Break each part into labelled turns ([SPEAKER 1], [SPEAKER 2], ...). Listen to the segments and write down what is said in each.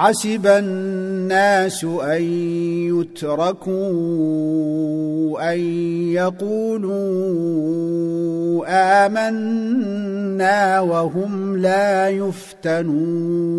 [SPEAKER 1] احسب الناس أن يتركوا أن يقولوا آمنا وهم لا يفتنون.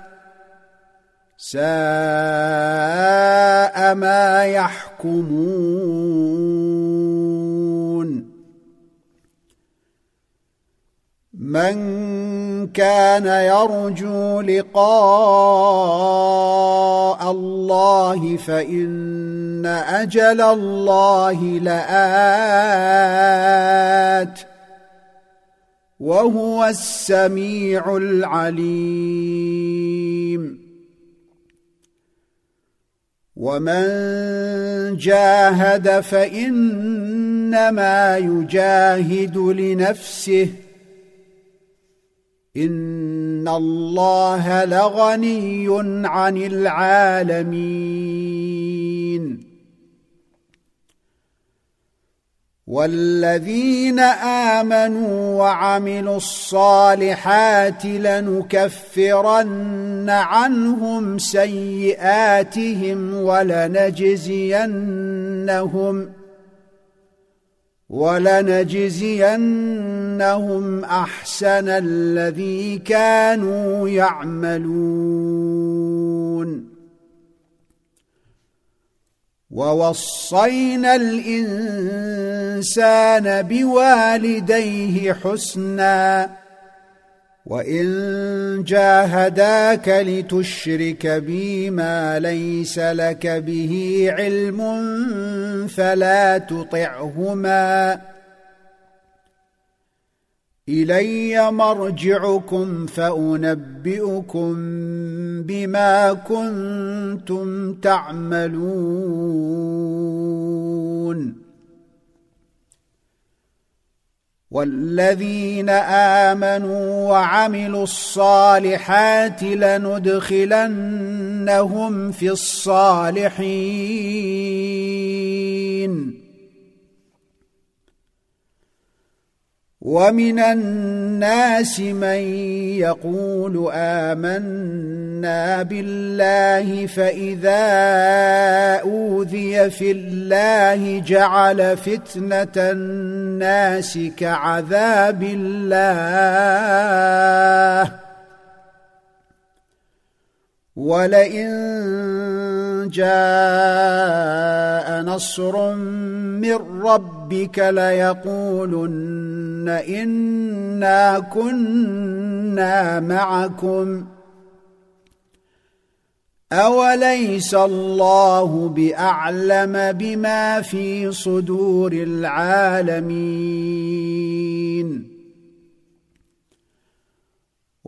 [SPEAKER 1] ساء ما يحكمون. من كان يرجو لقاء الله فإن أجل الله لآت وهو السميع العليم. ومن جاهد فانما يجاهد لنفسه ان الله لغني عن العالمين والذين آمنوا وعملوا الصالحات لنكفرن عنهم سيئاتهم ولنجزينهم ولنجزينهم أحسن الذي كانوا يعملون. ووصينا الإنسان بوالديه حسنا وإن جاهداك لتشرك بي ما ليس لك به علم فلا تطعهما. إلي مرجعكم فأنبئكم بما كنتم تعملون. والذين آمنوا وعملوا الصالحات لندخلنهم في الصالحين. ومن الناس من يقول آمنا بالله فإذا أوذي في الله جعل فتنة الناس كعذاب الله. ولئن جاء نصر من ربك ليقولن إنا كنا معكم. أوليس الله بأعلم بما في صدور العالمين؟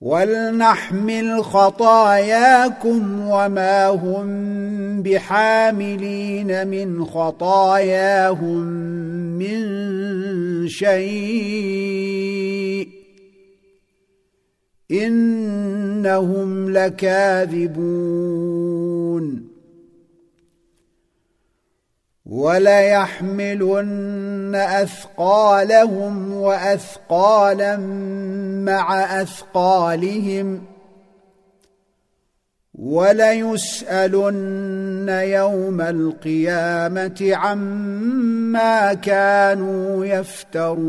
[SPEAKER 1] ولنحمل خطاياكم وما هم بحاملين من خطاياهم من شيء انهم لكاذبون وليحملن أثقالهم وأثقالا مع أثقالهم وليسألن يوم القيامة عما كانوا يفترون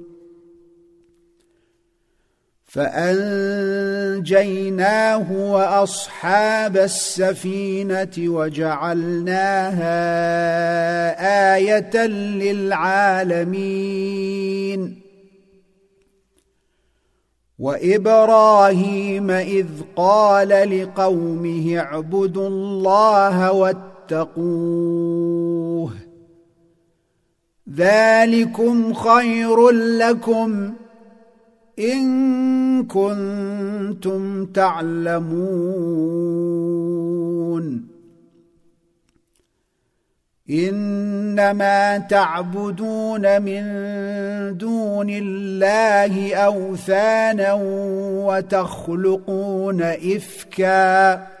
[SPEAKER 1] فأنجيناه وأصحاب السفينة وجعلناها آية للعالمين. وإبراهيم إذ قال لقومه اعبدوا الله واتقوه. ذلكم خير لكم إن كنتم تعلمون. إنما تعبدون من دون الله أوثانا وتخلقون إفكا.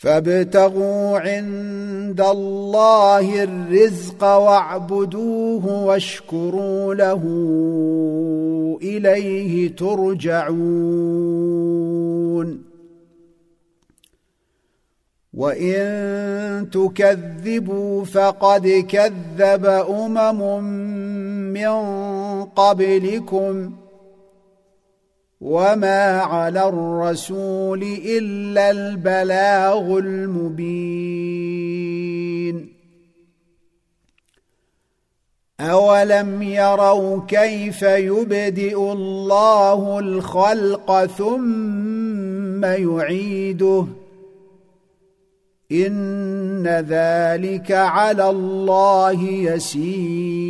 [SPEAKER 1] فابتغوا عند الله الرزق واعبدوه واشكروا له إليه ترجعون. وإن تكذبوا فقد كذب أمم من قبلكم. وما على الرسول الا البلاغ المبين اولم يروا كيف يبدئ الله الخلق ثم يعيده ان ذلك على الله يسير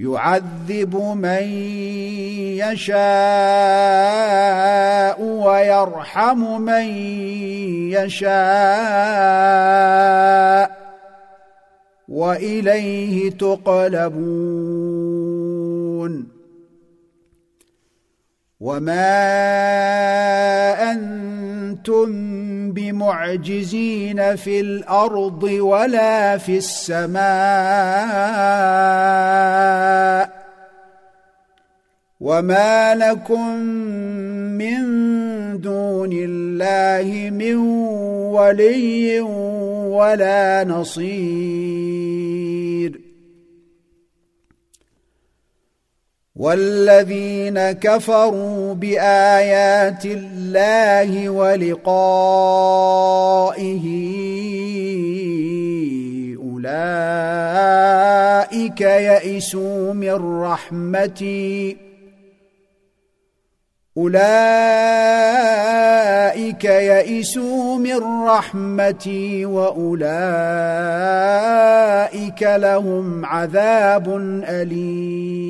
[SPEAKER 1] يعذب من يشاء ويرحم من يشاء وإليه تقلبون. وما أنتم بمعجزين في الأرض ولا في السماء وما لكم من دون الله من ولي ولا نصير والذين كفروا بآيات الله ولقائه أولئك يئسوا من رحمتي. أولئك يئسوا من رحمتي وأولئك لهم عذاب أليم.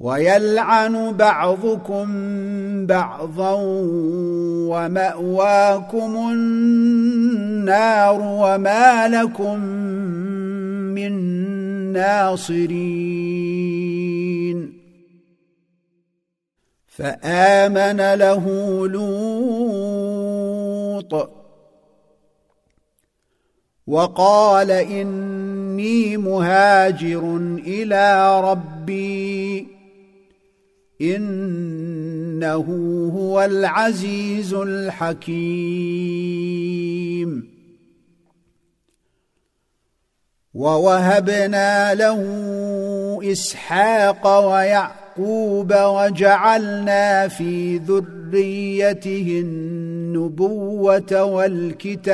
[SPEAKER 1] ويلعن بعضكم بعضا ومأواكم النار وما لكم من ناصرين. فآمن له لوط وقال إني مهاجر إلى ربي إنه هو العزيز الحكيم. ووهبنا له إسحاق ويعقوب وجعلنا في ذريته النبوة والكتاب.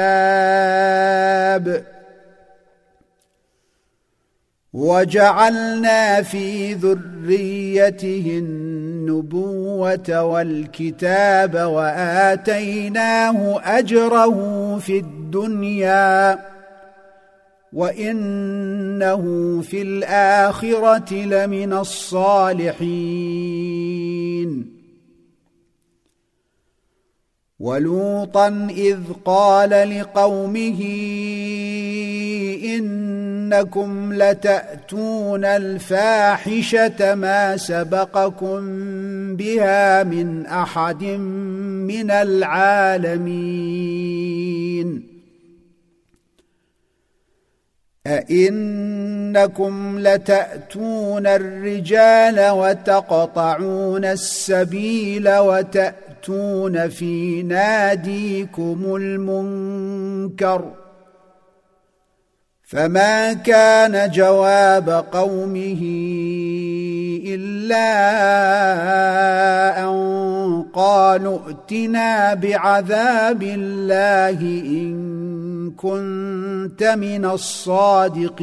[SPEAKER 1] وجعلنا في ذريته النبوة والكتاب وآتيناه أجره في الدنيا وإنه في الآخرة لمن الصالحين. ولوطا إذ قال لقومه إنكم لتأتون الفاحشة ما سبقكم بها من أحد من العالمين. أئنكم لتأتون الرجال وتقطعون السبيل وتأتون في ناديكم المنكر ۖ فما كان جواب قومه إلا أن قالوا ائتنا بعذاب الله إن كنت من الصادقين.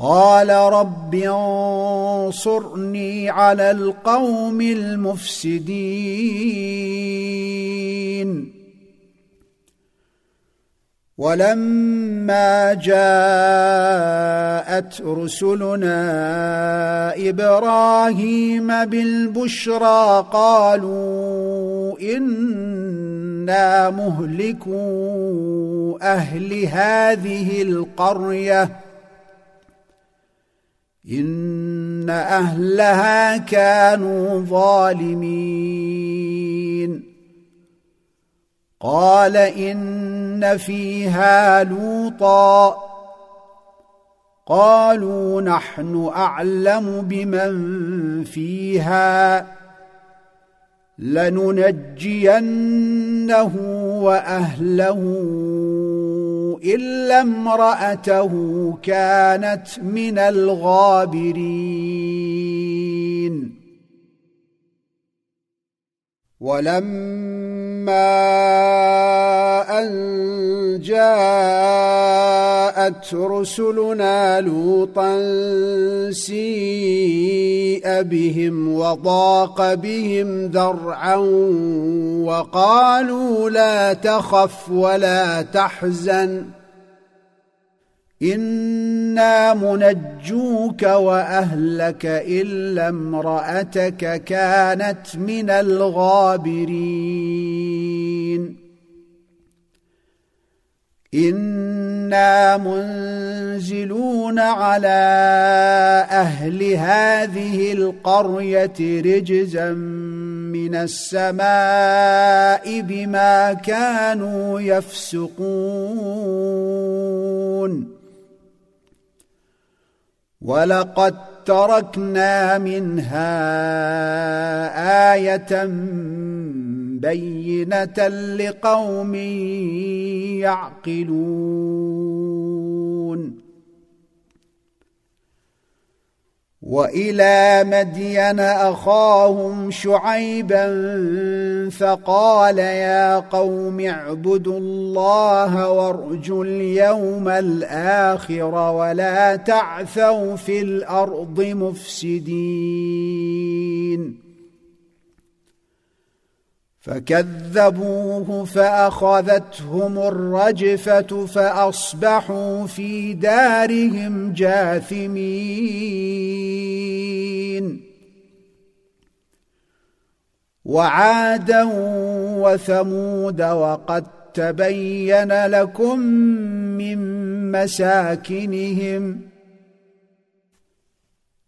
[SPEAKER 1] قال رب انصرني على القوم المفسدين. ولما جاءت رسلنا إبراهيم بالبشرى قالوا إنا مهلكو أهل هذه القرية إن أهلها كانوا ظالمين. قال إن فيها لوطا. قالوا نحن أعلم بمن فيها. لننجينه وأهله. إلا امرأته كانت من الغابرين. ولما أن جاءت رسلنا لوطا سيء بهم وضاق بهم ذرعا وقالوا لا تخف ولا تحزن أنا منجوك واهلك الا امراتك كانت من الغابرين. أنا منزلون على أهل هذه القريه رجزا من السماء بما كانوا يفسقون. ولقد تركنا منها إيه بينه لقوم يعقلون وإلى مدين أخاهم شعيبا فقال يا قوم اعبدوا الله وارجوا اليوم الآخر ولا تعثوا في الأرض مفسدين. فكذبوه فأخذتهم الرجفة فأصبحوا في دارهم جاثمين. وعادا وثمود وقد تبين لكم من مساكنهم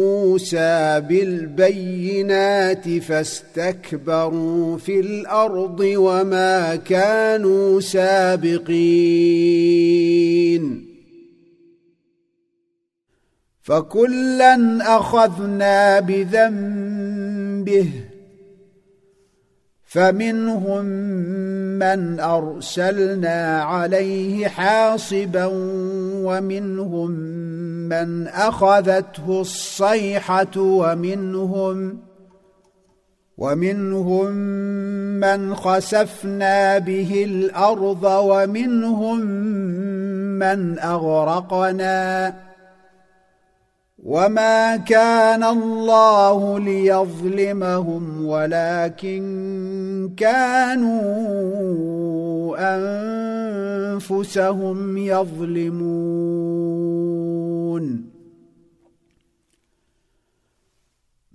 [SPEAKER 1] موسى بالبينات فاستكبروا في الأرض وما كانوا سابقين. فكلا أخذنا بذنبه فمنهم من أرسلنا عليه حاصبا ومنهم من أخذته الصيحة ومنهم ومنهم من خسفنا به الأرض ومنهم من أغرقنا وما كان الله ليظلمهم ولكن كانوا انفسهم يظلمون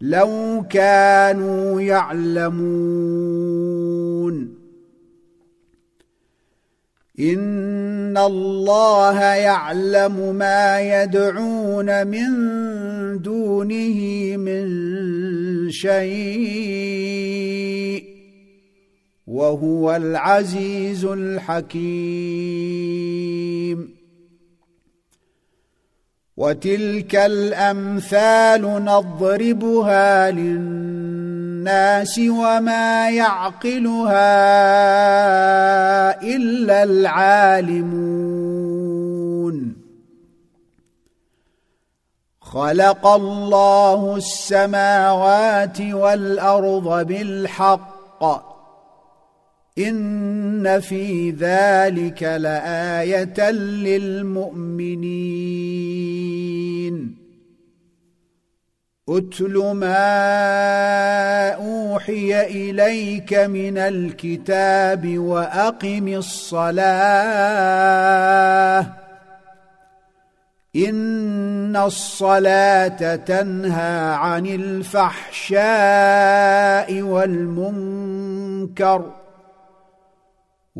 [SPEAKER 1] لو كانوا يعلمون. إن الله يعلم ما يدعون من دونه من شيء وهو العزيز الحكيم. وتلك الأمثال نضربها للناس وما يعقلها إلا العالمون. خلق الله السماوات والأرض بالحق. إن في ذلك لآية للمؤمنين. اتل ما أوحي إليك من الكتاب وأقم الصلاة. إن الصلاة تنهى عن الفحشاء والمنكر.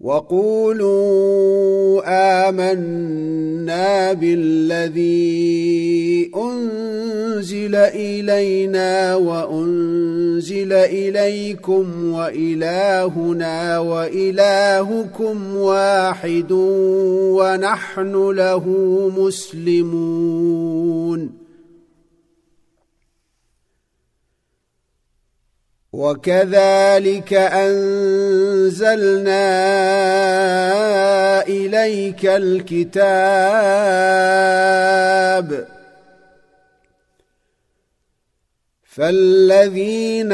[SPEAKER 1] وقولوا آمنا بالذي أنزل إلينا وأنزل إليكم وإلهنا وإلهكم واحد ونحن له مسلمون وكذلك أنزلنا إليك الكتاب. فالذين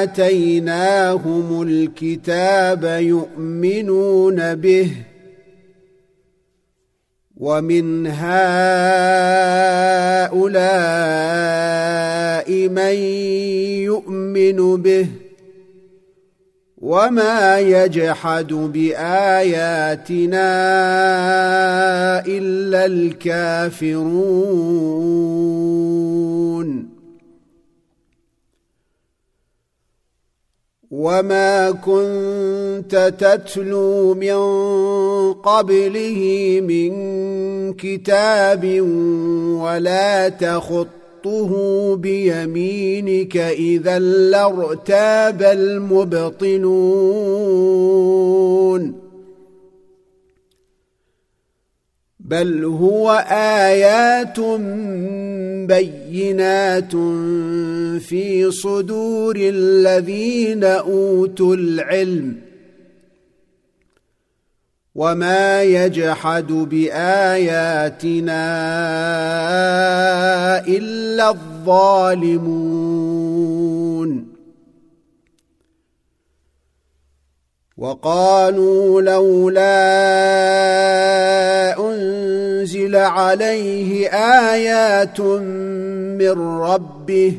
[SPEAKER 1] آتيناهم الكتاب يؤمنون به ومن هؤلاء من يؤمن به وما يجحد بآياتنا إلا الكافرون. وما كنت تتلو من قبله من كتاب ولا تخطه بيمينك إذا لارتاب المبطلون. بل هو آيات بينات في صدور الذين أوتوا العلم وما يجحد باياتنا الا الظالمون وقالوا لولا انزل عليه ايات من ربه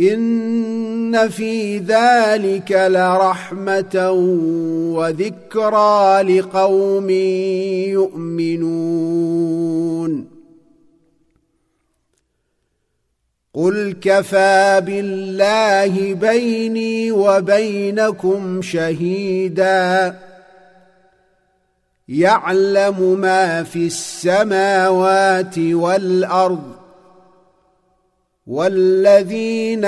[SPEAKER 1] إن في ذلك لرحمة وذكرى لقوم يؤمنون. قل كفى بالله بيني وبينكم شهيدا. يعلم ما في السماوات والأرض والذين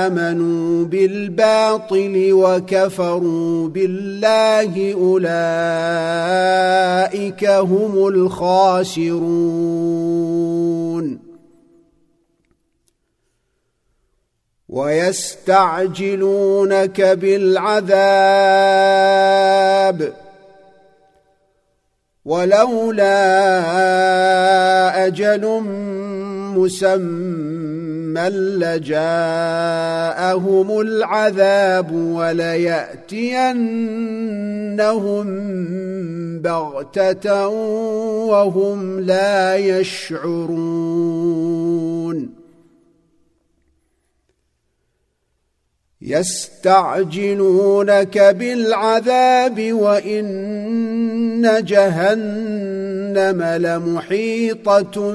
[SPEAKER 1] آمنوا بالباطل وكفروا بالله أولئك هم الخاسرون. ويستعجلونك بالعذاب. ولولا أجل مسمى لجاءهم العذاب وليأتينهم بغتة وهم لا يشعرون. يستعجلونك بالعذاب وإن جهنم لمحيطة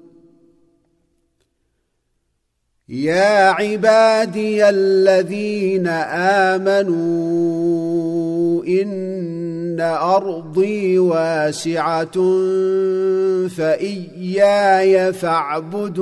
[SPEAKER 1] يا عبادي الذين آمنوا إن أرضي واسعة فإياي فاعبدون.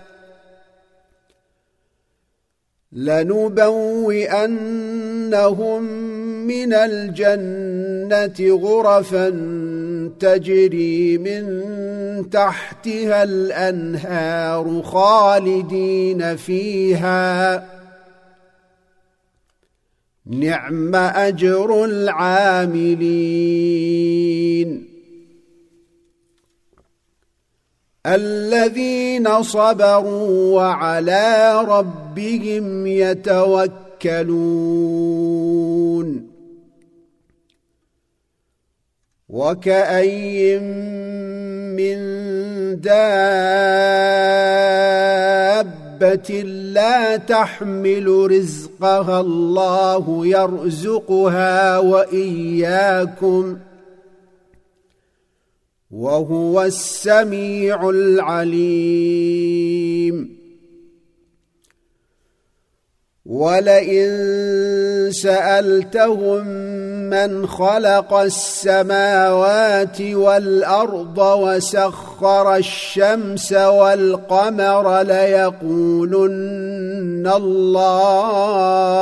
[SPEAKER 1] لنبوئنهم من الجنة غرفا تجري من تحتها الأنهار خالدين فيها. نعم أجر العاملين. الذين صبروا وعلى ربهم يتوكلون. وكأي من دابة لا تحمل رزقها الله يرزقها وإياكم ۖ. وهو السميع العليم. ولئن سالتهم من خلق السماوات والارض وسخر الشمس والقمر ليقولن الله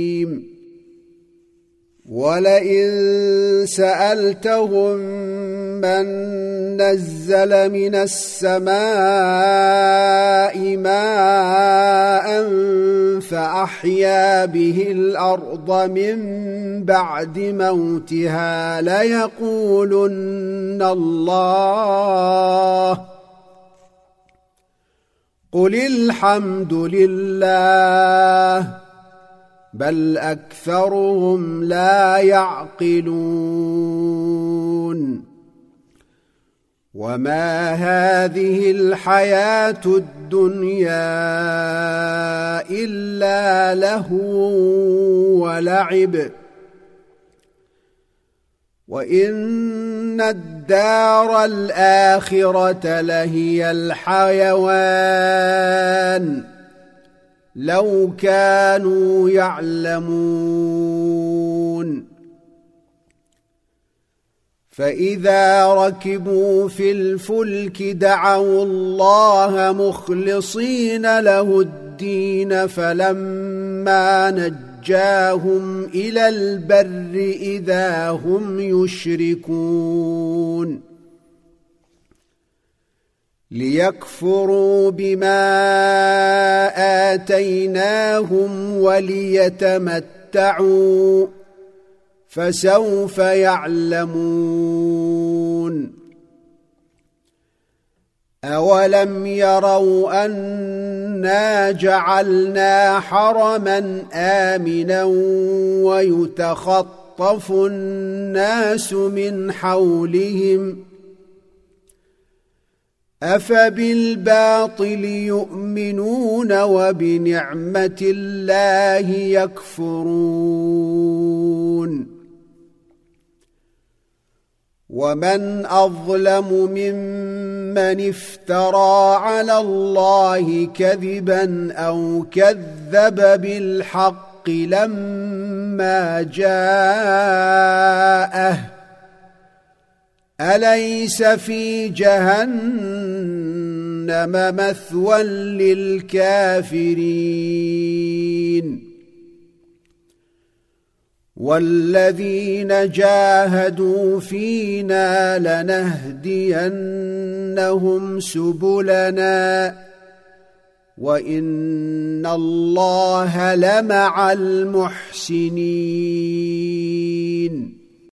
[SPEAKER 1] ولئن سألتهم من نزل من السماء ماء فأحيا به الأرض من بعد موتها ليقولن الله قل الحمد لله بل اكثرهم لا يعقلون وما هذه الحياة الدنيا الا لهو ولعب وان الدار الاخره لهي الحيوان لو كانوا يعلمون. فإذا ركبوا في الفلك دعوا الله مخلصين له الدين فلما نجاهم إلى البر إذا هم يشركون. ليكفروا بما آتيناهم وليتمتعوا فسوف يعلمون. اولم يروا انا جعلنا حرما امنا ويتخطف الناس من حولهم أفبالباطل يؤمنون وبنعمة الله يكفرون ومن أظلم ممن افترى على الله كذبا أو كذب بالحق لما جاءه أليس في جهنم مثوى للكافرين؟ والذين جاهدوا فينا لنهدينهم سبلنا وإن الله لمع المحسنين.